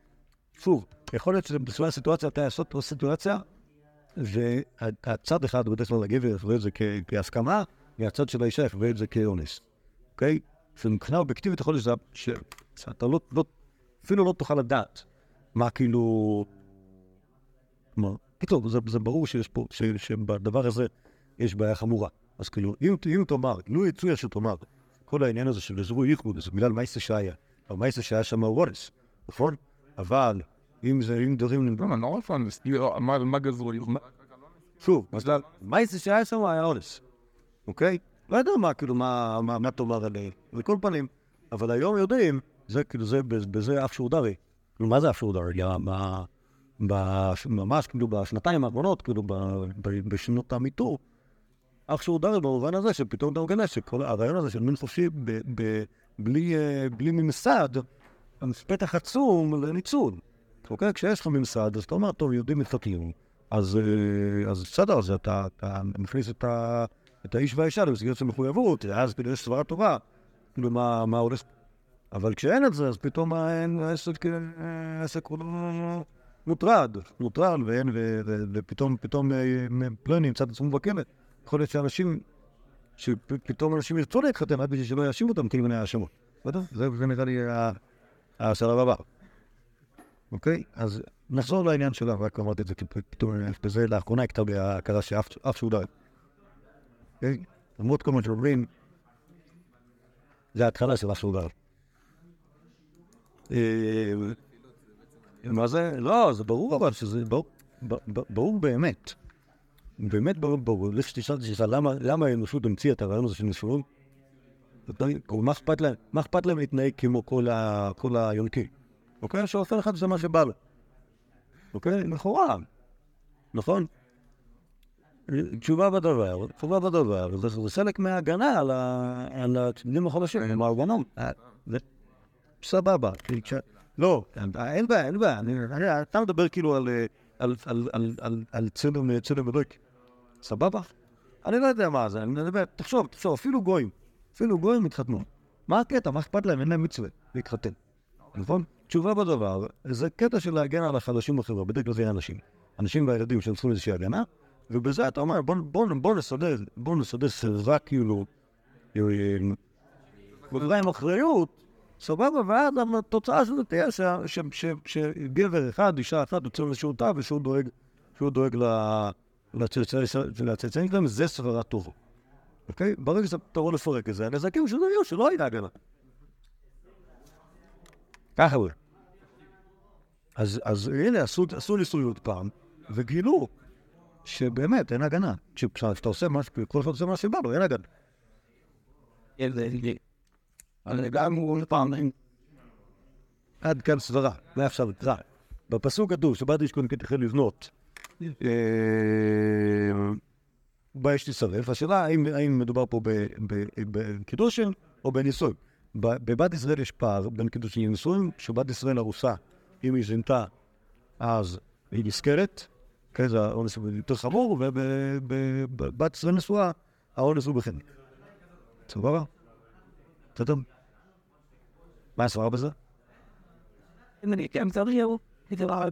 שוב, יכול להיות שבכלל הסיטואציה אתה לעשות פה סיטואציה, והצד אחד, בדרך כלל הגבר יחווה את זה כהסכמה, והצד של האישה יחווה את זה כאונס, אוקיי? ומבחינה אובייקטיבית יכול להיות שאתה לא, לא, אפילו לא תוכל לדעת מה כאילו... כלומר, קיצור, זה, זה ברור שיש פה, ש, שבדבר הזה יש בעיה חמורה. אז כאילו, אם, אם תאמר, לו יצויה שתאמר, כל העניין הזה של אזורי ייחוד, זה בגלל מייסה שהיה, או מייסה שהיה שם הוא אונס, נכון? אבל אם זה, אם דברים... לא, לא רוצה להסביר מה- גזרו לי. שוב, מייסה שהיה שם היה אונס, אוקיי? לא יודע מה, כאילו, מה, מה, מה תאמר עליהם, לכל פנים. אבל היום יודעים, זה כאילו, זה, בזה אף שהוא דרי. כאילו, מה זה אף שהוא דרי? יא, מה- ממש, כאילו, בשנתיים האחרונות, כאילו, בשנות המיטו, אף שהוא דרי במובן הזה שפתאום אתה מגלה שכל הרעיון הזה של מין חופשי בלי, אה, בלי ממסד, פתח עצום לניצול. אוקיי? כשיש לך ממסד, אז אתה אומר, טוב, יהודים מתחתנים. אז, אה, אז בסדר, אז אתה, אתה מכניס את, ה, את האיש והאישה למסגרת של מחויבות, אז כאילו יש סברה טובה, כאילו מה, הולך. אבל כשאין את זה, אז פתאום אה, העסק הוא לא מוטרד, מוטרד, ואין, ו, ו, ופתאום, פתאום אה, פלוני ימצא את עצמו בכלא. יכול להיות שאנשים, שפתאום אנשים ירצו להתחתן רק בשביל שלא יאשימו אותם כאילו מיני האשמות. זה, נראה לי ה- השלב הבא. אוקיי? אז נחזור לעניין שלה, רק אמרתי את זה, כי פתאום בזה לאחרונה הכתה בי ההכרה שאף אף שהוא די. אוקיי? למרות כל מה שאומרים, זה ההתחלה של אף שהוא די. אה, מה זה? לא, זה ברור אבל שזה ברור- באמת. באמת ברור, ברור. לך שתשאל את השאלה, למה- האנושות המציאה את הרעיון הזה של נישואים? מה אכפת להם? מה אכפת להם להתנהג כמו כל ה- כל היונקים? אוקיי? שעושה לך זה מה שבא לו. אוקיי? לכאורה. נכון? תשובה בדבר, תשובה בדבר, זה חלק מההגנה על הצדדים החדשים, עם ההגנה. אה, זה- סבבה. לא, אין בעיה, אין בעיה. אתה מדבר כאילו על, אה, צלם אלוהיק. סבבה? אני לא יודע מה זה, אני מדבר, תחשוב, תחשוב, אפילו גויים, אפילו גויים התחתנו. מה הקטע? מה אכפת להם? אין להם מצווה להתחתן. נכון? תשובה בדבר, זה קטע של להגן על החלשים בחברה, בדרך כלל זה אנשים. אנשים והילדים שהם צריכים איזושהי הגנה, ובזה אתה אומר, בוא, בוא, בוא נסדר, בוא נסדר סביבה כאילו, אה, חברה עם אחריות, סבבה, ואז התוצאה של זה תהיה שגבר אחד, אישה אחת, יוצא לאיזשהו תא, ושהוא דואג, שהוא דואג לצאצאים שלהם, זה סברה טובה. אוקיי? ברגע שאתה תבוא לפרק את זה, הנזקים שלא יהיו, שלא יהיה הגנה. ככה הוא. אז, אז הנה, עשו, עשו ניסוי עוד פעם, וגילו שבאמת אין הגנה. כשאתה עושה משהו, כל אחד עושה מה שבא לו, אין הגנה. אבל גם הוא פעם, עד כאן סברה, מעכשיו קרא. בפסוק כתוב שבאת ישכון כתחל לבנות, אה, באש תשרף. השאלה האם, מדובר פה בקידושין או בנישואים. ב- בבת ישראל יש פער בין קידושין לנישואים, שבת ישראל ארוסה, אם היא זינתה, אז היא נזכרת, כן, זה האונס הוא יותר חמור, ובבת ישראל נשואה, האונס הוא בחן. סבבה? בסדר? מה הסברה בזה? אם אני גם צריך יהיו, זה לא לא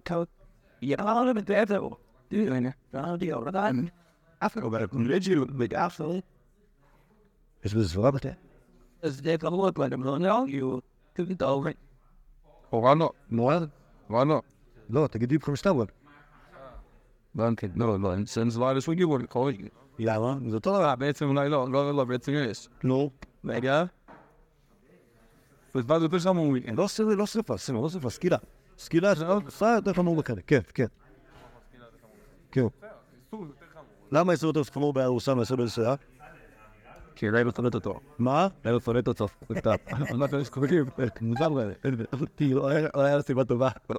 לא לא לא לא. יש בזה סברה בתה? אז זה כבר לא כבר, לא know you. תגיד, לכאורה לא. נורא? לכאורה לא. לא, תגידי פה מסתבר. הבנתי. לא, לא, אין לא היה לסוג גיבור. למה? זה אותו דבר. אה, בעצם אולי לא, לא, לא, בעצם יש. נו. רגע. ואז יותר חמור. לא ס- לא שרפה, לא שרפה, סקילה. סקילה זה יותר חמור בחלק, כן, כן. כן. למה איסור יותר חמור בארוסה מאשר בנסיעה? כי אולי לא שונאת אותו. מה? אולי לא שונאת אותו. סתם. אמרת יש קוראים. לגמרי. כי לא היה- לא סיבה טובה. לא,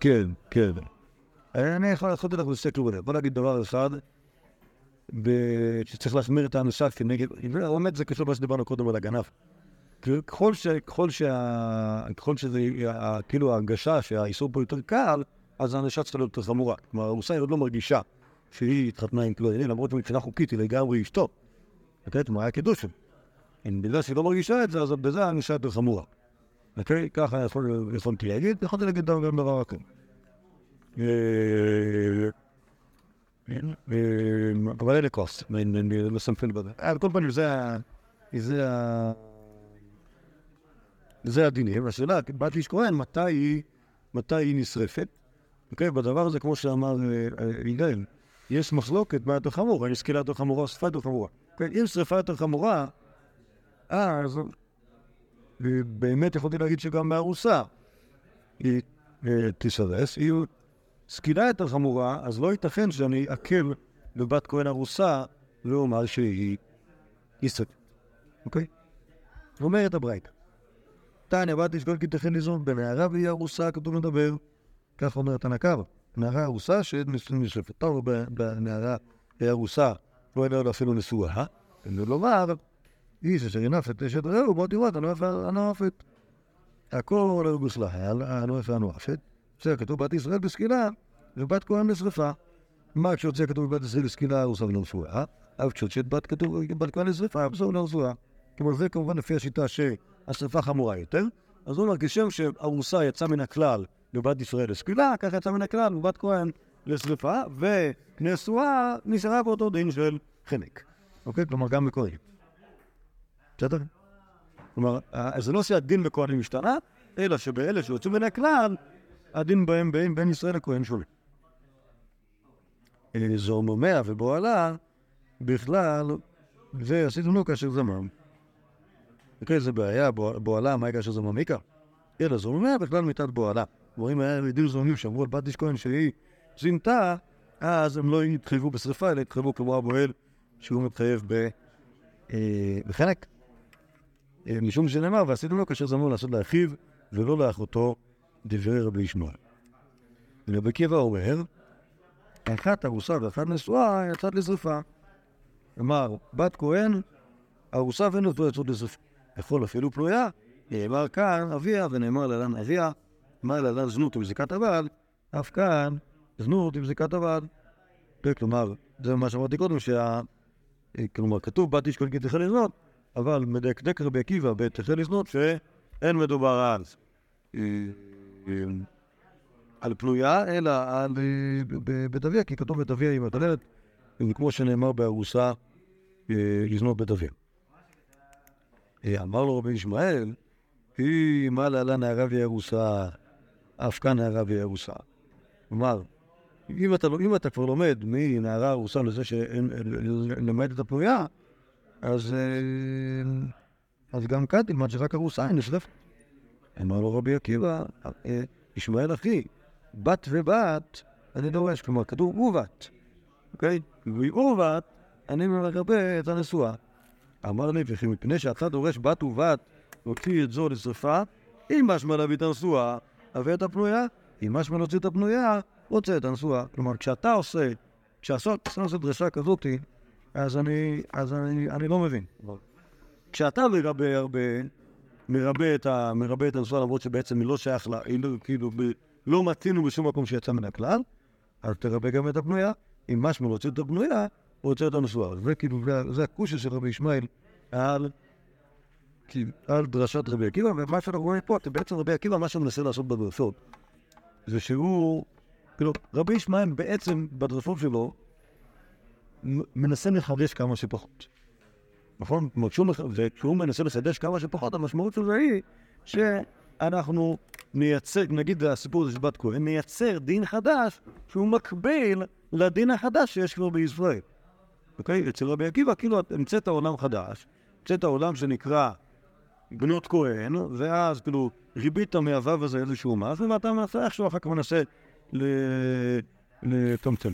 כן, כן. אני יכול לעשות לך בשתי כיוונים. בוא נגיד דבר אחד, ב- שצריך להחמיר את הענישה כנגד, באמת זה קשור למה שדיברנו קודם על הגנב. ככל ש... ככל שה... ככל שזה... כאילו ההרגשה שהאיסור פה יותר קל, אז הענישה צריכה להיות יותר חמורה. כלומר, הרוסה היא עוד לא מרגישה שהיא התחתנה עם כלום, למרות שמבחינה חוקית היא לגמרי אשתו. אוקיי? כלומר, היה קידוש. בגלל שהיא לא מרגישה את זה, אז בזה הענישה יותר חמורה. אוקיי? ככה יכול- יכולתי להגיד, יכולתי להגיד גם דבר אחר. אה, אה, אבל אין לי כוס, אני לא סמפל בזה. על כל פנים, זה ה... זה ה... זה הדינים. השאלה, בת איש כהן, מתי היא, נשרפת? אוקיי, בדבר הזה, כמו שאמר אה, אה, יגאל, יש מחלוקת מה יותר חמור, האם סקילה יותר חמורה או שרפה יותר חמורה. כן, אם שרפה יותר חמורה, אז אה, באמת יכולתי להגיד שגם בארוסה היא. אם סקילה יותר חמורה, אז לא ייתכן שאני אקל בבת כהן ארוסה ואומר שהיא נשרפת. אוקיי? אומרת הברייתא. תניא בת תשקול כי תכן ליזום בנערה והיא ארוסה, כתוב לדבר. כך אומרת הנקר. נערה ארוסה שנשרפת. טוב, בנערה ארוסה לא אין לה אפילו נשואה. ולומר, איש אשר ינף את אשת רעהו, בוא תראו, נואף הנואפת. הכל לא בכלל, הנואף והנואפת. זה כתוב בת ישראל בסקילה, ובת כהן לשרפה. מה כשיוצא כתוב בת ישראל בסקילה, ארוסה ולא נשואה, אבל כשיוצאת בת כתוב בת כהן לשרפה, ארוסה ולא נשואה. כלומר, זה כמובן לפי השיטה שהשרפה חמורה יותר. אז הוא אומר, כשם שארוסה יצאה מן הכלל לבת ישראל לסקילה, ככה יצאה מן הכלל לבת כהן לשרפה, ונשואה נשארה באותו דין של חנק. אוקיי? כלומר, גם בכהנים. בסדר? כלומר, אה, זה לא שהדין בכהנים השתנה, אלא שבאלה שיוצאים מן הכלל, הדין בהם בין, בין ישראל לכהן שונה. אה, זורמומיה ובועלה, בכלל, זה עשיתם לו כאשר זמם. אוקיי, זה בעיה, בוע- בועלה, מה כאשר זמם מיקה? אלא זורמומיה בכלל מיתת בועלה. כלומר, אם היה עדים זורמים שאמרו על בת איש כהן שהיא זינתה, אז הם לא יתחייבו בשרפה, אלא יתחייבו כמו הבועל שהוא מתחייב ב... אה, בחנק. אה, משום שנאמר, ועשיתם לו כאשר זמם לעשות לאחיו ולא לאחותו דברי רבי ישמעאל. רבי עקיבא אומר, אחת ארוסה ואחת נשואה יצאת לשרפה. כלומר, בת כהן, ארוסה ונשואה יצאות לשרפה. יכול אפילו פנויה, נאמר כאן אביה ונאמר להלן אביה, אמר להלן זנות עם זיקת הבעל, אף כאן זנות עם זיקת הבעל. כלומר, זה מה שאמרתי קודם, שה... אה, כלומר, כתוב בת איש כהן כי תחל לזנות, אבל מדקדק רבי עקיבא בתחל לזנות שאין מדובר על על פנויה, אלא על אה, בית אביה, כי כתוב בית אביה היא מתעללת, וכמו שנאמר בארוסה, אה, לזנות בית אביה. אה, אמר לו רבי ישמעאל, היא מה להלן נערה והיא ארוסה, אף כאן נערה והיא ארוסה. כלומר, אם אתה, לא- אם אתה כבר לומד מנערה ארוסה לזה שלמד את הפנויה, אז, אה, אז גם כאן תלמד שרק ארוסה היא נשרפת. אמר לו רבי עקיבא, אה, ישמעאל אחי, בת ובת, אני דורש, כלומר, כתוב ובת, אוקיי? ובת, אני מרבה את הנשואה. אמר לי, וכי מפני שאתה דורש בת ובת, להוציא את זו לשרפה, אם משמע להביא את הנשואה, הביא את הפנויה, אם משמע להוציא את הפנויה, רוצה את הנשואה. כלומר, כשאתה עושה, כשאתה עושה דרשה כזאתי, אז אני, אז אני, אני לא מבין. כשאתה מרבה הרבה, מרבה את, ה, מרבה את למרות שבעצם היא לא שייך לה, היא לא, כאילו, ב, לא מצינו בשום מקום שיצא מן הכלל, אז תרבה גם את הפנויה. אם משמע להוציא את הפנויה, הוא רוצה את הנשואה. זה כאילו, זה, הקושי של רבי ישמעאל על, על דרשת רבי עקיבא, ומה שאנחנו רואים פה, בעצם רבי עקיבא, מה שהוא מנסה לעשות בדרשות, זה שהוא, כאילו, רבי ישמעאל בעצם בדרשות שלו, מנסה לחדש כמה שפחות. נכון? וכשהוא מנסה לחדש כמה שפחות, המשמעות של זה היא שאנחנו נייצר, נגיד הסיפור הזה של בת כהן, נייצר דין חדש שהוא מקביל לדין החדש שיש כבר בישראל. אוקיי? אצל רבי עקיבא, כאילו את המצאת עולם חדש, המצאת עולם שנקרא בנות כהן, ואז כאילו ריבית מהוו הזה איזשהו מס, ואתה מנסה איכשהו אחר כך מנסה ל- לצמצם.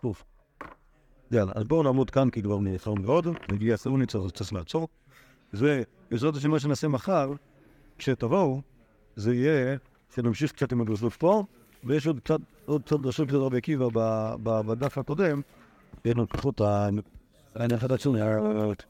טוב. יאללה, אז בואו נעמוד כאן כי כבר נאחר מאוד, נגיע הסעוני צריך צריך לעצור. ובעזרת השם מה שנעשה מחר, כשתבואו, זה יהיה שנמשיך קצת עם הגרסות פה, ויש עוד קצת, עוד קצת דרשות של רבי עקיבא בדף הקודם, יהיה לנו פחות ה... אני חדש שלי,